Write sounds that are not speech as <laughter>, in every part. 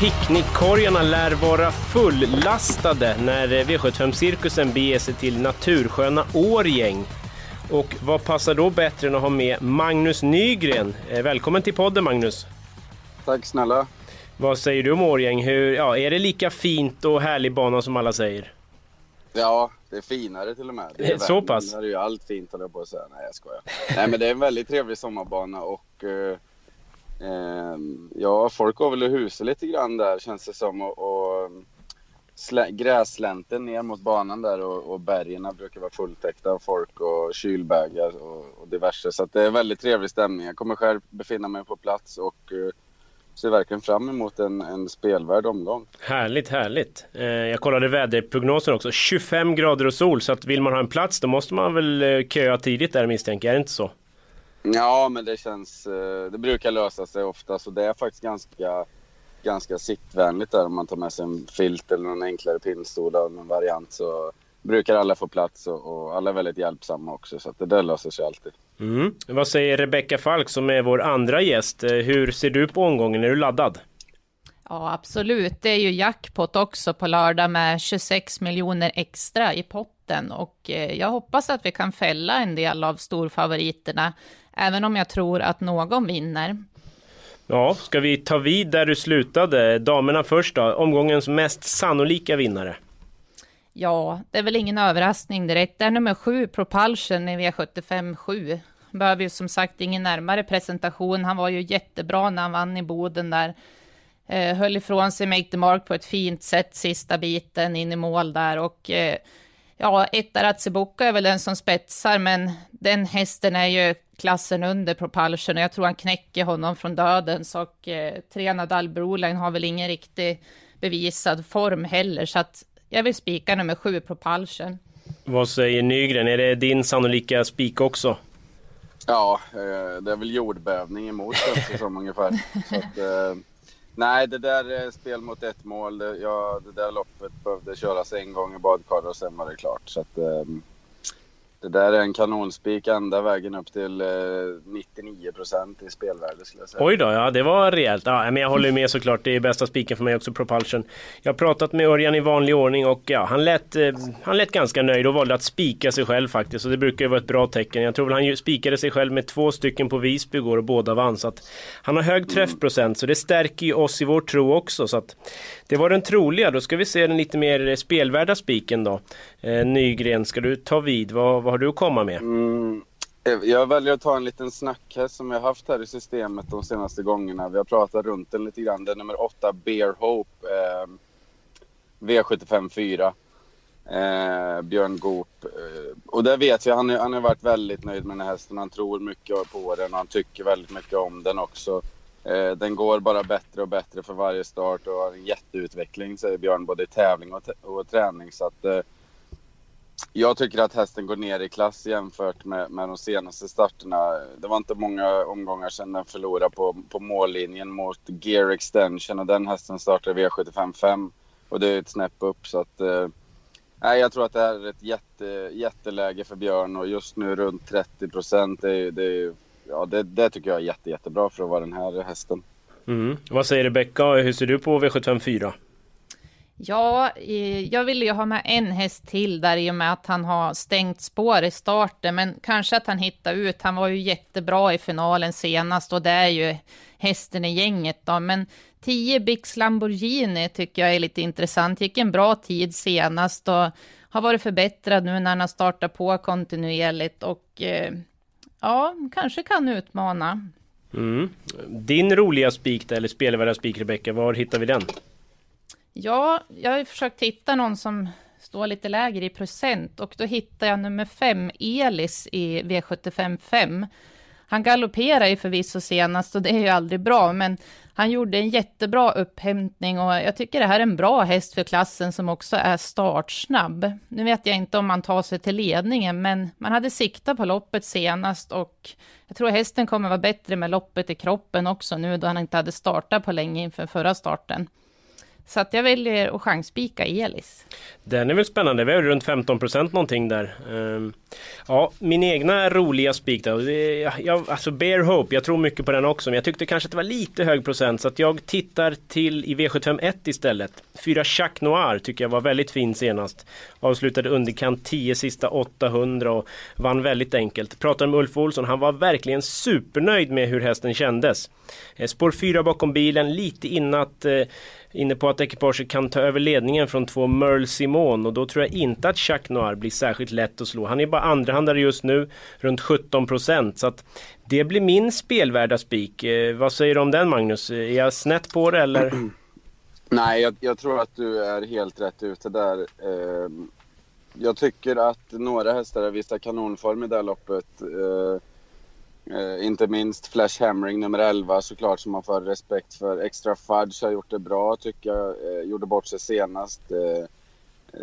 Picknickkorgarna lär vara fullastade när V75-cirkusen beger sig till natursköna Årgäng. Och vad passar då bättre än att ha med Magnus Nygren? Eh, Välkommen till podden Magnus! Tack snälla. Vad säger du om Årgäng? Hur, ja, är det lika fint och härlig bana som alla säger? Ja, det är finare till och med. Det är <laughs> Så pass? Där är ju allt fint höll jag på att säga. Nej jag skojar. Nej men det är en väldigt trevlig sommarbana och eh, eh, Ehm, ja, folk går väl och husar lite grann där känns det som. Och, och ehm, slä, gräslänten ner mot banan där och, och bergen brukar vara fulltäckta av folk och kylbägar och, och diverse. Så att det är väldigt trevlig stämning. Jag kommer själv befinna mig på plats och eh, ser verkligen fram emot en, en spelvärd omgång. Härligt, härligt! Eh, jag kollade väderprognosen också. 25 grader och sol, så att vill man ha en plats då måste man väl eh, köa tidigt där misstänker jag. Är det inte så? Ja, men det känns... eh, Det brukar lösa sig ofta, så det är faktiskt ganska, ganska sittvänligt där om man tar med sig en filt eller någon enklare pinnstol av någon variant så brukar alla få plats och, och alla är väldigt hjälpsamma också så att det där löser sig alltid. Mm. Vad säger Rebecka Falk som är vår andra gäst? Eh, Hur ser du på omgången? Är du laddad? Ja, absolut. Det är ju jackpot också på lördag med 26 miljoner extra i potten och eh, jag hoppas att vi kan fälla en del av storfavoriterna, även om jag tror att någon vinner. Ja, ska vi ta vid där du slutade? Damerna först då, omgångens mest sannolika vinnare. Ja, det är väl ingen överraskning direkt. Det är nummer sju, Propulsion i V75 7. Behöver ju som sagt ingen närmare presentation. Han var ju jättebra när han vann i Boden där. Eh, höll ifrån sig Make the Mark på ett fint sätt sista biten in i mål där och eh, ja, Ettaratsiboka är väl den som spetsar, men den hästen är ju klassen under Propulsion och jag tror han knäcker honom från dödens och eh, tre Nadal Broline har väl ingen riktig bevisad form heller, så att jag vill spika nummer sju Propulsion. Vad säger Nygren? Är det din sannolika spik också? Ja, eh, det är väl jordbävning emot känns det som ungefär. <laughs> Så att, eh, nej, det där är spel mot ett mål. Det, ja, det där loppet behövde köras en gång i badkaret och sen var det klart. Så att, ehm, det där är en kanonspik ända vägen upp till eh, 99 procent i spelvärde skulle jag säga. Oj då, ja det var rejält. Ja, men jag håller med såklart, det är bästa spiken för mig också, Propulsion. Jag har pratat med Örjan i vanlig ordning och ja, han lät, eh, han lät ganska nöjd och valde att spika sig själv faktiskt. Och det brukar ju vara ett bra tecken. Jag tror väl han spikade sig själv med två stycken på Visby igår och båda vann. Så att han har hög träffprocent, så det stärker ju oss i vår tro också. Så att det var den troliga. Då ska vi se den lite mer spelvärda spiken då. Eh, Nygren, ska du ta vid? Vad, vad har du att komma med? Mm, eh, jag väljer att ta en liten snackhäst som jag har haft här i systemet de senaste gångerna. Vi har pratat runt den lite grann. Det är nummer 8, Bear Hope. Eh, V75 4. Eh, Björn Goop. Eh, och det vet jag, han, han har varit väldigt nöjd med den här hästen. Han tror mycket på den och han tycker väldigt mycket om den också. Eh, den går bara bättre och bättre för varje start och har en jätteutveckling säger Björn både i tävling och, och träning. Så att, eh, jag tycker att hästen går ner i klass jämfört med, med de senaste starterna. Det var inte många omgångar sedan den förlorade på, på mållinjen mot Gear Extension och den hästen startade V75 5 och det är ett snäpp upp så att eh, Nej, jag tror att det här är ett jätte, jätteläge för Björn och just nu runt 30 procent. Det, det, ja, det, det tycker jag är jätte, jättebra för att vara den här hästen. Mm. Vad säger Rebecka? Hur ser du på V75 4? Ja, jag ville ju ha med en häst till där i och med att han har stängt spår i starten, men kanske att han hittar ut. Han var ju jättebra i finalen senast och det är ju hästen i gänget då, men 10 Bix Lamborghini tycker jag är lite intressant. Gick en bra tid senast och har varit förbättrad nu när han har startat på kontinuerligt och eh, ja, kanske kan utmana. Mm. Din roliga spik, där, eller spelvärda spik Rebecka, var hittar vi den? Ja, jag har försökt hitta någon som står lite lägre i procent och då hittar jag nummer fem, Elis i V75 5. Han galopperar ju förvisso senast och det är ju aldrig bra, men han gjorde en jättebra upphämtning och jag tycker det här är en bra häst för klassen som också är startsnabb. Nu vet jag inte om man tar sig till ledningen, men man hade siktat på loppet senast och jag tror hästen kommer vara bättre med loppet i kroppen också nu då han inte hade startat på länge inför förra starten. Så att jag väljer att chansspika Elis. Den är väl spännande, vi har runt 15 procent någonting där. Um, ja, min egna roliga spik då. Jag, alltså Bear Hope, jag tror mycket på den också. Men jag tyckte kanske att det var lite hög procent så att jag tittar till i V751 istället. Fyra Chac Noir tycker jag var väldigt fin senast. Avslutade underkant 10 sista 800 och vann väldigt enkelt. Pratade med Ulf Olsson, han var verkligen supernöjd med hur hästen kändes. Eh, spår 4 bakom bilen, lite innan eh, inne på att ekipaget kan ta över ledningen från två Merle Simon och då tror jag inte att Jacques Noir blir särskilt lätt att slå. Han är bara andrahandare just nu, runt 17 procent. Så att det blir min spelvärda spik. Eh, vad säger du om den Magnus? Eh, är jag snett på det eller? <clears throat> Nej, jag, jag, tror att du är helt rätt ute där. Eh, jag tycker att några hästar har visat kanonform i det här loppet. Ehm, Eh, Eh, inte minst Flash Hammering nummer 11 såklart som man får respekt för. Extra Fudge har gjort det bra tycker jag. Eh, gjorde bort sig senast. Eh,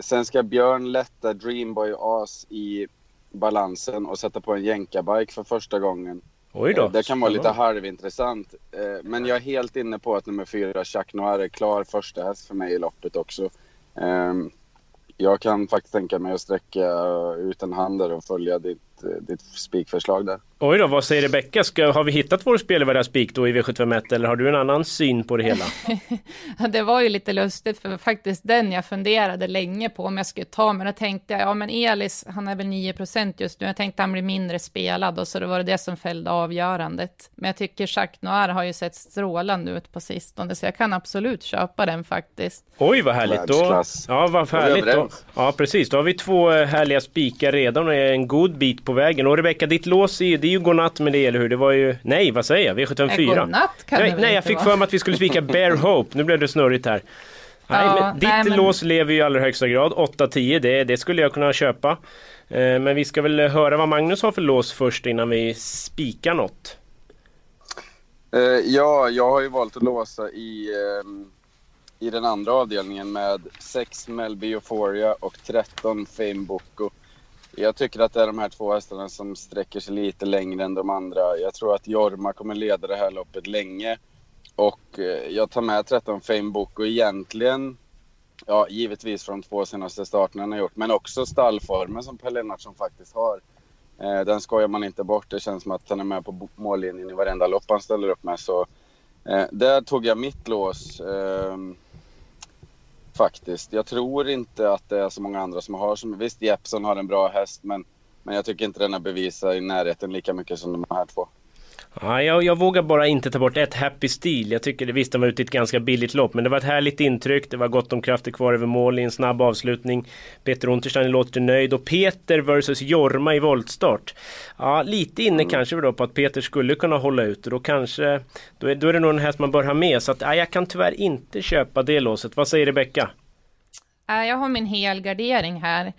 sen ska Björn lätta Dreamboy As i balansen och sätta på en jänkabike för första gången. Oj då. Eh, det kan vara lite halvintressant. Eh, men jag är helt inne på att nummer 4 Jacques Noir är klar första häst för mig i loppet också. Ehm, jag kan faktiskt tänka mig att sträcka ut en hand där och följa ditt, ditt spikförslag där. Oj då, vad säger Rebecka? Har vi hittat vår spelvärda spik då i V751 eller har du en annan syn på det hela? <laughs> det var ju lite lustigt för faktiskt den jag funderade länge på om jag skulle ta, men då tänkte jag, ja men Elis, han är väl 9% just nu, jag tänkte han blir mindre spelad och så det var det det som fällde avgörandet. Men jag tycker Jacques Noir har ju sett strålande ut på sistone, så jag kan absolut köpa den faktiskt. Oj vad härligt! Då, ja vad härligt! Då, ja precis, då har vi två eh, härliga spikar redan och är en god bit på vägen. Och Rebecka, ditt lås är, det ju godnatt med det, eller hur? Det var ju... Nej, vad säger jag? V754? Godnatt kan nej, det nej, jag fick för mig att vi skulle spika <laughs> Bear Hope. Nu blev det snurrigt här. Nej, ja, men ditt nej, men... lås lever ju i allra högsta grad. 8-10, det, det skulle jag kunna köpa. Eh, men vi ska väl höra vad Magnus har för lås först innan vi spikar något. Eh, ja, jag har ju valt att låsa i, eh, i den andra avdelningen med 6 Melby Euphoria och 13 Fame Boko. Jag tycker att det är de här två hästarna som sträcker sig lite längre än de andra. Jag tror att Jorma kommer leda det här loppet länge. Och eh, jag tar med 13 Fame Book och egentligen, ja givetvis från de två senaste starterna han har gjort, men också stallformen som Per Lennartsson faktiskt har. Eh, den skojar man inte bort. Det känns som att han är med på mållinjen i varenda lopp han ställer upp med. Så eh, där tog jag mitt lås. Ehm, Faktiskt. Jag tror inte att det är så många andra som har som... Visst, Jeppson har en bra häst, men, men jag tycker inte den har bevisat i närheten lika mycket som de här två. Ja, jag, jag, vågar bara inte ta bort ett Happy Steel. Jag tycker det visst de var ute i ett ganska billigt lopp. Men det var ett härligt intryck. Det var gott om krafter kvar över mål i en snabb avslutning. Peter Unterstein låter nöjd. Och Peter versus Jorma i voltstart. Ja, lite inne mm. kanske då på att Peter skulle kunna hålla ut. Och då kanske... Då är, då är det nog en häst man bör ha med. Så att, ja, jag kan tyvärr inte köpa det låset. Vad säger Rebecka? Jag har min helgardering här.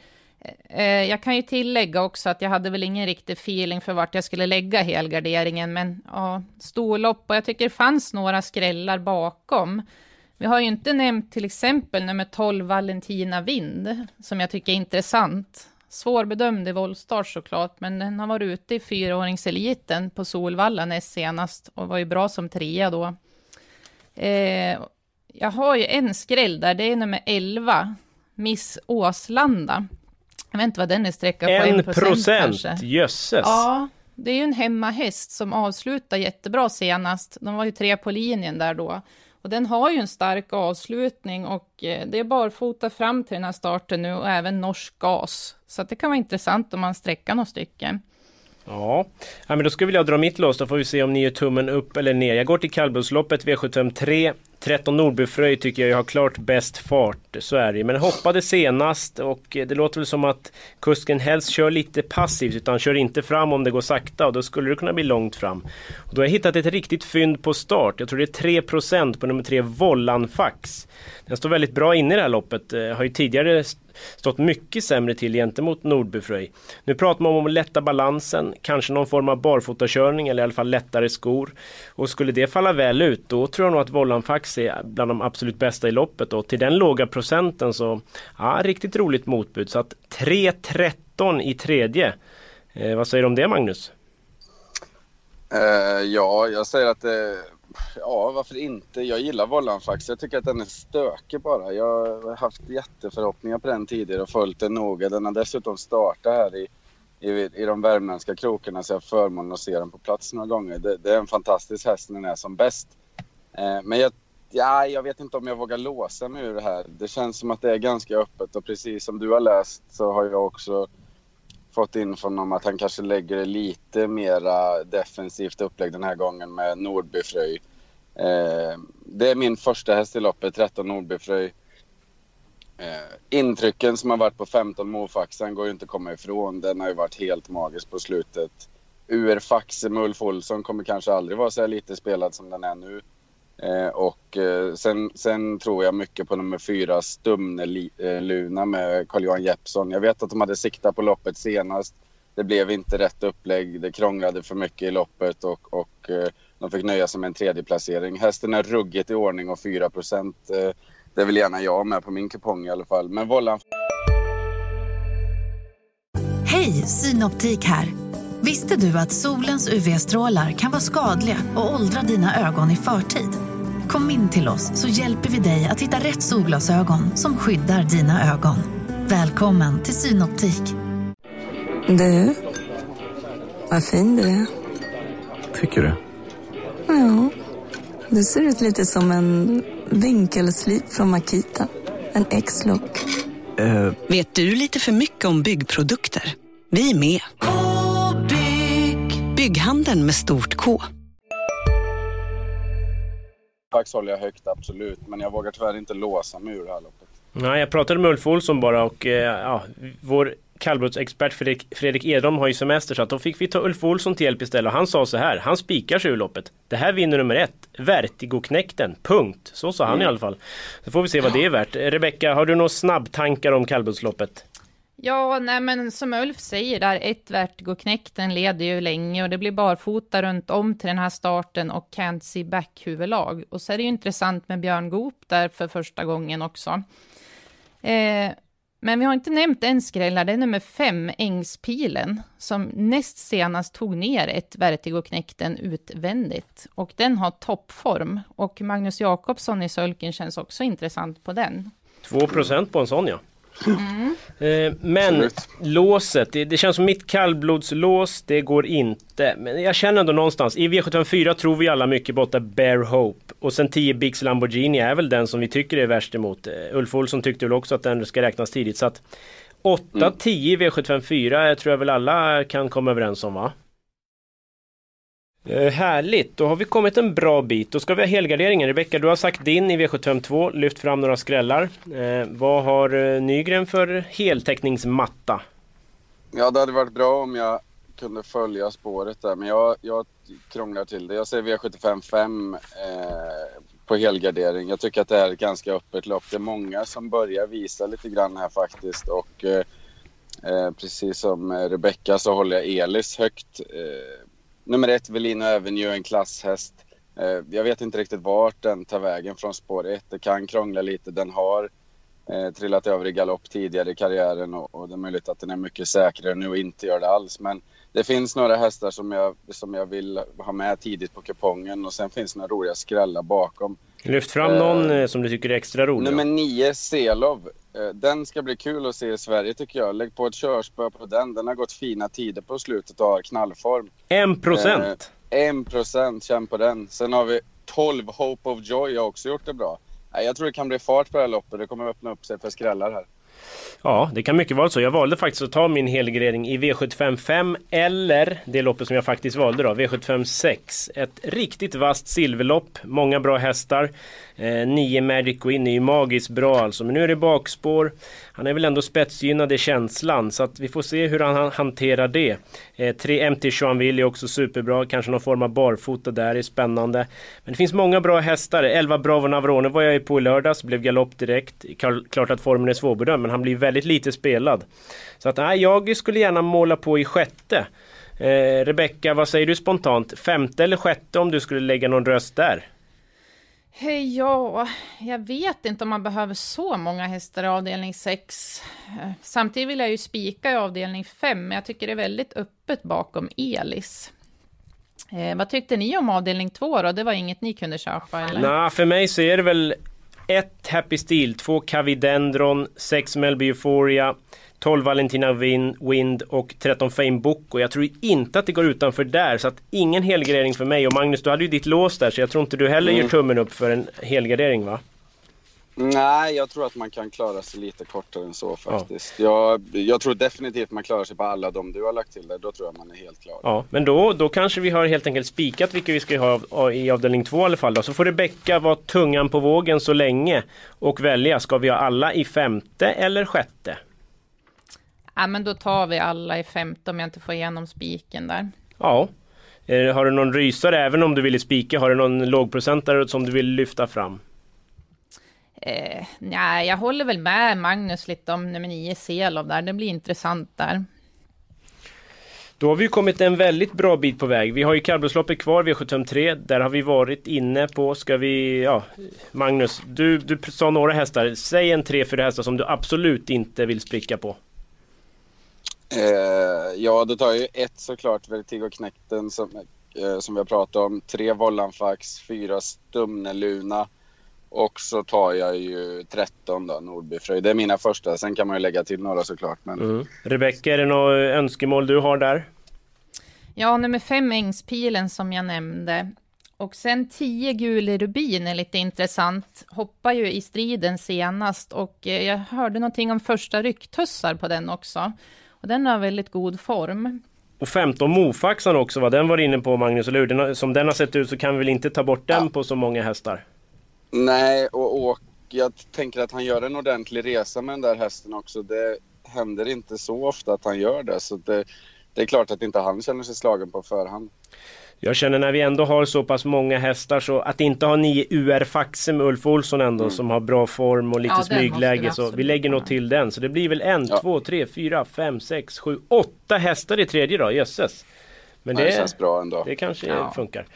Eh, jag kan ju tillägga också att jag hade väl ingen riktig feeling för vart jag skulle lägga helgarderingen, men ja, storlopp och jag tycker det fanns några skrällar bakom. Vi har ju inte nämnt till exempel nummer 12 Valentina Vind, som jag tycker är intressant. Svårbedömd i voltstart såklart, men den har varit ute i fyraåringseliten på Solvalla näst senast och var ju bra som trea då. Eh, jag har ju en skräll där, det är nummer 11, Miss Åslanda. Jag vet inte vad den är sträckad på, en procent, jösses! Ja, det är ju en hemmahäst som avslutar jättebra senast. De var ju tre på linjen där då. Och den har ju en stark avslutning och eh, det är barfota fram till den här starten nu och även norsk gas. Så det kan vara intressant om man sträcker några stycken. Ja. ja, men då skulle jag dra mitt lås. Då får vi se om ni gör tummen upp eller ner. Jag går till kallblodsloppet V75 3. 13 Nordbyfröj tycker jag har klart bäst fart, så är det Men hoppade senast och det låter väl som att kusken helst kör lite passivt utan kör inte fram om det går sakta och då skulle det kunna bli långt fram. Och då har jag hittat ett riktigt fynd på start. Jag tror det är 3% på nummer 3 Vollanfax. Den står väldigt bra inne i det här loppet. Eh, har ju tidigare stått mycket sämre till gentemot Nordbyfröj. Nu pratar man om att lätta balansen, kanske någon form av barfotakörning eller i alla fall lättare skor. Och skulle det falla väl ut, då tror jag nog att Vollanfax är bland de absolut bästa i loppet. Och till den låga procenten så, ja, riktigt roligt motbud. Så att 3.13 i tredje. Eh, vad säger du om det Magnus? Uh, ja, jag säger att det ja, varför inte? Jag gillar Vollanfax. Jag tycker att den är stökig bara. Jag har haft jätteförhoppningar på den tidigare och följt den noga. Den har dessutom startat här i, i, i de värmländska krokarna så jag har förmånen att se den på plats några gånger. Det, det är en fantastisk häst när den är som bäst. Eh, men jag, ja, jag vet inte om jag vågar låsa mig ur det här. Det känns som att det är ganska öppet och precis som du har läst så har jag också fått infon om att han kanske lägger det lite mera defensivt upplägg den här gången med Nordbyfröj. Eh, det är min första häst i loppet, 13 Nordbyfröj. Eh, intrycken som har varit på 15 Mofaxen går ju inte att komma ifrån. Den har ju varit helt magisk på slutet. Ur Faxe med Ulf Olsson kommer kanske aldrig vara så här lite spelad som den är nu. Eh, och eh, sen, sen, tror jag mycket på nummer fyra, Stumne-Luna eh, med Carl-Johan Jeppsson. Jag vet att de hade siktat på loppet senast. Det blev inte rätt upplägg. Det krånglade för mycket i loppet och, och eh, de fick nöja sig med en tredje placering. Hästen är ruggigt i ordning och 4 procent. Eh, det vill gärna jag med på min kupong i alla fall. Men Vollan... Hej, Synoptik här. Visste du att solens UV-strålar kan vara skadliga och åldra dina ögon i förtid? Kom in till oss så hjälper vi dig att hitta rätt solglasögon som skyddar dina ögon. Välkommen till Synoptik. Du, vad fin du är. Tycker du? Ja, du ser ut lite som en vinkelslip från Makita. En X-look. Uh. Vet du lite för mycket om byggprodukter? Vi är med. -bygg. Bygghandeln med stort K. Fax håller jag högt, absolut. Men jag vågar tyvärr inte låsa mig ur det här loppet. Nej, jag pratade med Ulf Olsson bara och eh, ja, vår kallblodsexpert Fredrik, Fredrik Edholm har ju semester så att då fick vi ta Ulf Olsson till hjälp istället och han sa så här, han spikar sig ur loppet. Det här vinner nummer ett, Vertigo-knäkten, punkt. Så sa han mm. i alla fall. Så får vi se vad det är värt. Rebecka, har du några snabbtankar om kallblodsloppet? Ja, nej men som Ulf säger där, ett Vertigo-knäkten leder ju länge och det blir barfota runt om till den här starten och Can't see back huvudlag. Och så är det ju intressant med Björn Goop där för första gången också. Eh, men vi har inte nämnt en skrällare, det är nummer fem, Ängspilen, som näst senast tog ner ett vertigoknäkten utvändigt. Och den har toppform. Och Magnus Jakobsson i Sölken känns också intressant på den. 2% på en sån ja. Mm. Eh, men låset, det, det, känns som mitt kallblodslås, det går inte. Men jag känner ändå någonstans, i V754 tror vi alla mycket på 8 Bear Hope. Och sen 10 Bix Lamborghini är väl den som vi tycker är värst emot. Eh, Ulf Olsson tyckte väl också att den ska räknas tidigt. Så att 8-10 mm. V754 tror jag väl alla kan komma överens om va? Eh, härligt, då har vi kommit en bra bit. Då ska vi ha helgarderingen. Rebecka, du har sagt din i V752, lyft fram några skrällar. Eh, vad har eh, Nygren för heltäckningsmatta? Ja, det hade varit bra om jag kunde följa spåret där, men jag, jag krånglar till det. Jag säger V75 5 eh, på helgardering. Jag tycker att det är ett ganska öppet lopp. Det är många som börjar visa lite grann här faktiskt och eh, eh precis som Rebecka så håller jag Elis högt. Eh, Nummer ett, Velina Avenue, en klasshäst. Eh, jag vet inte riktigt vart den tar vägen från spår ett. Det kan krångla lite. Den har eh, trillat över i galopp tidigare i karriären och, och, det är möjligt att den är mycket säkrare nu och inte gör det alls. Men det finns några hästar som jag, som jag vill ha med tidigt på kupongen och sen finns det några roliga skrällar bakom. Lyft fram någon eh, som du tycker är extra rolig. Nummer nio, Selov. Eh, den ska bli kul att se i Sverige tycker jag. Lägg på ett körspö på den. Den har gått fina tider på slutet och har knallform. En procent? Eh, en procent, känn på den. Sen har vi 12 Hope of Joy, har också gjort det bra. Jag tror det kan bli fart på det här loppet. Det kommer öppna upp sig för skrällar här. Ja, det kan mycket vara så. Jag valde faktiskt att ta min helgardering i V75 5 eller det loppet som jag faktiskt valde då, V75 6. Ett riktigt vasst silverlopp, många bra hästar. Eh, Magic Queen är ju magiskt bra alltså, men nu är det bakspår. Han är väl ändå spetsgynnad i känslan, så att vi får se hur han hanterar det. Eh, 3 MT Joanville är också superbra, kanske någon form av barfota där är spännande. Men det finns många bra hästar. 11 Bravo Navarone var jag på i lördags, blev galopp direkt. Klart att formen är svårbedömd, men han blir väldigt lite spelad. Så att nej, jag skulle gärna måla på i sjätte. Eh, Rebecka, vad säger du spontant? Femte eller sjätte om du skulle lägga någon röst där? Hej, ja, jag vet inte om man behöver så många hästar i avdelning 6. Samtidigt vill jag ju spika i avdelning 5, men jag tycker det är väldigt öppet bakom Elis. Eh, vad tyckte ni om avdelning 2 då? Det var inget ni kunde köpa eller? Nej, för mig så är det väl ett Happy Steel, två Cavidendron, sex Melby Euphoria, 12 Valentina Wind och 13 Fame Book. Och jag tror inte att det går utanför där, så att ingen helgardering för mig. Och Magnus, du hade ju ditt lås där, så jag tror inte du heller mm. ger tummen upp för en helgardering va? Nej, jag tror att man kan klara sig lite kortare än så faktiskt. Ja. Jag, jag tror definitivt man klarar sig på alla de du har lagt till där. Då tror jag man är helt klar. Ja, men då, då kanske vi har helt enkelt spikat vilka vi ska ha i avdelning två i alla fall. Då. Så får Rebecka vara tungan på vågen så länge och välja. Ska vi ha alla i femte eller sjätte? Ja, men då tar vi alla i femte om jag inte får igenom spiken där. Ja. Har du någon rysare även om du vill spika? Har du någon lågprocentare som du vill lyfta fram? Eh, nej, jag håller väl med Magnus lite om nummer 9 Selov där. Det blir intressant där. Då har vi kommit en väldigt bra bit på väg. Vi har ju kallblodsloppet kvar, V753. Där har vi varit inne på, ska vi, ja, Magnus, du, du sa några hästar. Säg en tre, fyra hästar som du absolut inte vill spricka på. Eh, ja, då tar jag ju ett såklart, Vertigo Knäkten som, eh, som vi har pratat om. Tre Vollanfax, fyra Stumneluna. Och så tar jag ju 13 då, Nordbyfröjd. Det är mina första. Sen kan man ju lägga till några såklart. Men... Mm. Rebecka, är det några önskemål du har där? Ja, nummer fem Ängspilen som jag nämnde. Och sen 10 Gule Rubin är lite intressant. Hoppar ju i striden senast och eh, jag hörde någonting om första rycktussar på den också. Och den har väldigt god form. Och 15 Mofaxan också, vad den var inne på Magnus, eller hur? Som den har sett ut så kan vi väl inte ta bort den ja. på så många hästar? Nej, och, och jag tänker att han gör en ordentlig resa med den där hästen också. Det händer inte så ofta att han gör det. Så det, det är klart att inte han känner sig slagen på förhand. Jag känner när vi ändå har så pass många hästar så att inte ha nio UR Faxe med Ulf Olsson ändå mm. som har bra form och lite ja, smygläge så vi lägger nog till den. Så det blir väl en, ja. två, tre, fyra, fem, sex, sju, åtta hästar i tredje då, jösses. Men det, det känns bra ändå. Det kanske ja. funkar.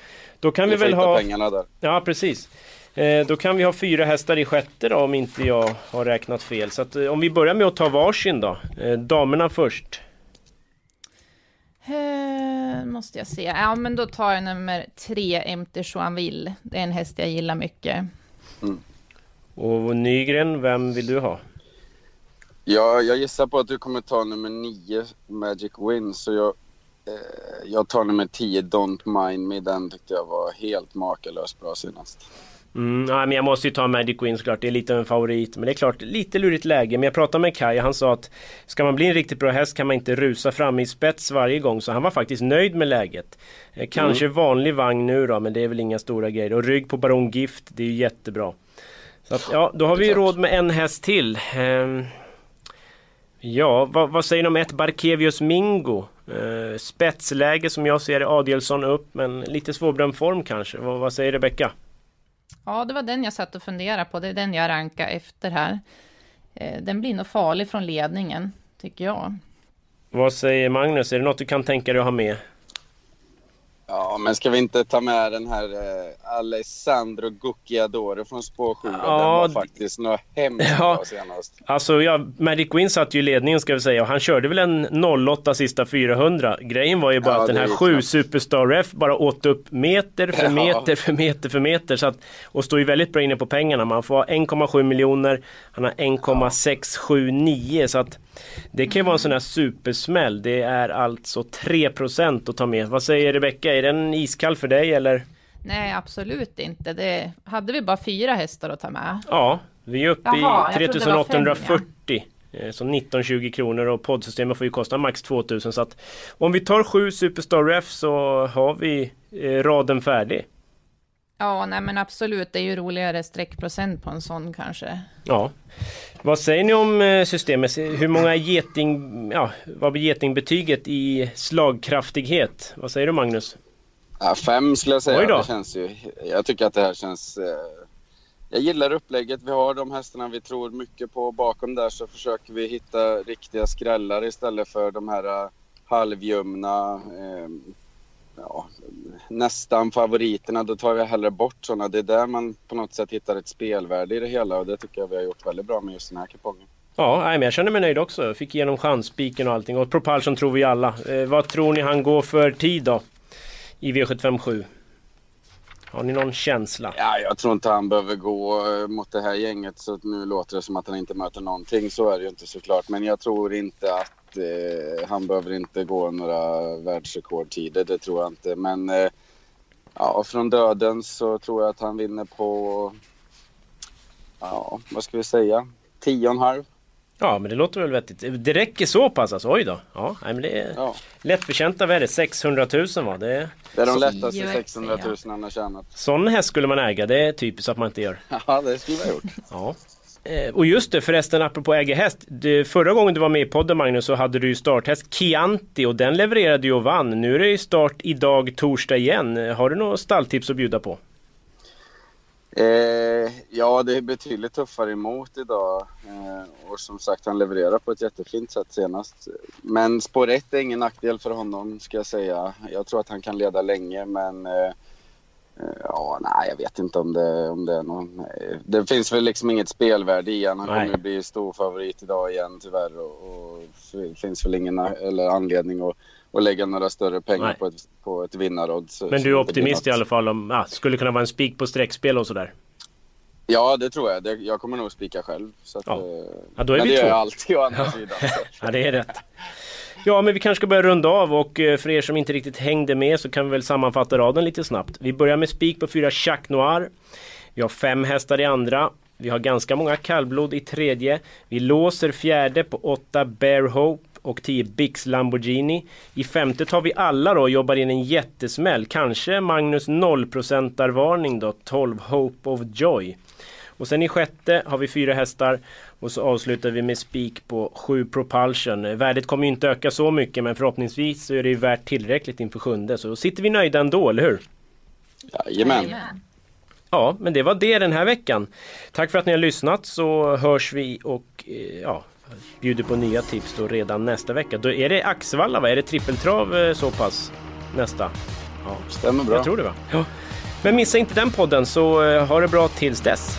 Då kan vi, vi väl ha... pengarna där. Ja precis. Eh, då kan vi ha fyra hästar i sjätte då om inte jag har räknat fel. Så att, eh, om vi börjar med att ta varsin då. Eh, damerna först. Eh, måste jag se. Ja men då tar jag nummer tre, MT Joinville. Det är en häst jag gillar mycket. Mm. Och Nygren, vem vill du ha? Ja, jag gissar på att du kommer ta nummer nio, Magic Win. Så jag, eh, jag tar nummer tio, Don't Mind Me. Den tyckte jag var helt makalöst bra senast. Mm, ja, men jag måste ju ta Magic Win såklart, det är lite av en favorit. Men det är klart, lite lurigt läge. Men jag pratade med Kaj han sa att ska man bli en riktigt bra häst kan man inte rusa fram i spets varje gång. Så han var faktiskt nöjd med läget. Eh, kanske mm. vanlig vagn nu då, men det är väl inga stora grejer. Och rygg på Baron Gift, det är ju jättebra. Så att, ja, då har vi råd med en häst till. Eh, ja, vad, vad, säger ni om ett Barkevius Mingo? Eh, spetsläge som jag ser det, Adielsson upp, men lite svårbedömd form kanske. Vad, vad säger Rebecka? Ja, det var den jag satt och funderade på. Det är den jag rankar efter här. Eh, den blir nog farlig från ledningen, tycker jag. Vad säger Magnus? Är det något du kan tänka dig att ha med? Ja, men ska vi inte ta med den här eh, Alessandro Gucciadoro från spår 7? Ja, den var faktiskt något hemskt <laughs> ja, senast. Alltså, ja, Magic Win satt ju i ledningen ska vi säga och han körde väl en 08 sista 400. Grejen var ju bara ja, att den här 7 Superstar Ref bara åt upp meter för <laughs> meter för meter för meter. Så att, och står ju väldigt bra inne på pengarna. Man får 1,7 miljoner, han har 1,679 så att det kan ju vara en sån här supersmäll. Det är alltså 3% att ta med. Vad säger Rebecka? Är den iskall för dig eller? Nej, absolut inte. Det hade vi bara fyra hästar att ta med. Ja, vi är uppe Jaha, i 3840. Eh, Så 19-20 kronor och poddsystemet får ju kosta max 2000 så att om vi tar sju Superstar Ref så har vi eh, raden färdig. Ja, nej men absolut. Det är ju roligare streckprocent på en sån kanske. Ja. Vad säger ni om eh, systemet? Hur många geting, ja, vad blir getingbetyget i slagkraftighet? Vad säger du Magnus? Ja, fem skulle jag säga. Det känns ju, jag tycker att det här känns... Eh, jag gillar upplägget. Vi har de hästarna vi tror mycket på. Bakom där så försöker vi hitta riktiga skrällar istället för de här halvljumna, eh, ja, nästan favoriterna. Då tar vi hellre bort sådana. Det är där man på något sätt hittar ett spelvärde i det hela och det tycker jag vi har gjort väldigt bra med just den här kupongen. Ja, nej, men jag känner mig nöjd också. Jag fick igenom chansspiken och allting. Och Propulsion tror vi alla. Eh, vad tror ni han går för tid då? I V757? Har ni någon känsla? Ja, jag tror inte han behöver gå eh, mot det här gänget så nu låter det som att han inte möter någonting. Så är det ju inte såklart. Men jag tror inte att eh, han behöver inte gå några världsrekordtider. Det tror jag inte. Men eh, ja, från döden så tror jag att han vinner på, ja, vad ska vi säga, tio och en halv. Ja, men det låter väl vettigt. Det räcker så pass alltså? Oj då. Ja, nej, men det är Ja. lättförtjänta värde. 600 000 va? Det Det är de lättaste 600 000 han har tjänat. Sån häst skulle man äga. Det är typiskt att man inte gör. Ja, det skulle vi ha gjort. Ja. Eh, Och just det förresten apropå äga häst. Det, förra gången du var med i podden Magnus så hade du ju starthäst Chianti och den levererade ju och vann. Nu är det ju start idag torsdag igen. Har du några stalltips att bjuda på? Eh, ja, det är betydligt tuffare emot idag. Eh, och som sagt, han levererar på ett jättefint sätt senast. Men spår 1 är ingen nackdel för honom, ska jag säga. Jag tror att han kan leda länge, men... Eh, ja, nej, jag vet inte om det, om det är någon... eh, Det finns väl liksom inget spelvärde i han. Han kommer ju bli stor favorit idag igen, tyvärr. Och, och det finns väl ingen eller anledning att, att lägga några större pengar Nej. på ett, på ett vinnarodds. Men du är optimist i alla fall om, ja, skulle kunna vara en spik på streckspel och sådär. Ja, det tror jag. Det, jag kommer nog spika själv. Så att, Ja. eh, Ja, då är men vi det två. gör jag alltid å andra sidan. Ja, det är rätt. Ja, men vi kanske ska börja runda av och eh, för er som inte riktigt hängde med så kan vi väl sammanfatta raden lite snabbt. Vi börjar med spik på fyra Chac Noir. Vi har fem hästar i andra. Vi har ganska många kallblod i tredje. Vi låser fjärde på åtta Bear Hope och 10 Bix Lamborghini. I femte tar vi alla då och jobbar in en jättesmäll. Kanske Magnus 0% varning då, 12 Hope of Joy. Och sen i sjätte har vi fyra hästar och så avslutar vi med spik på sju Propulsion. Värdet kommer ju inte öka så mycket men förhoppningsvis så är det ju värt tillräckligt inför sjunde. Så sitter vi nöjda ändå, eller hur? Jajamän. Ja, men det var det den här veckan. Tack för att ni har lyssnat så hörs vi och eh, ja, bjuder på nya tips då redan nästa vecka. Då är det Axvalla va? Är det trippeltrav eh, så pass nästa? Ja, Stämmer bra. jag tror det va? Ja. Men missa inte den podden så eh, ha det bra tills dess.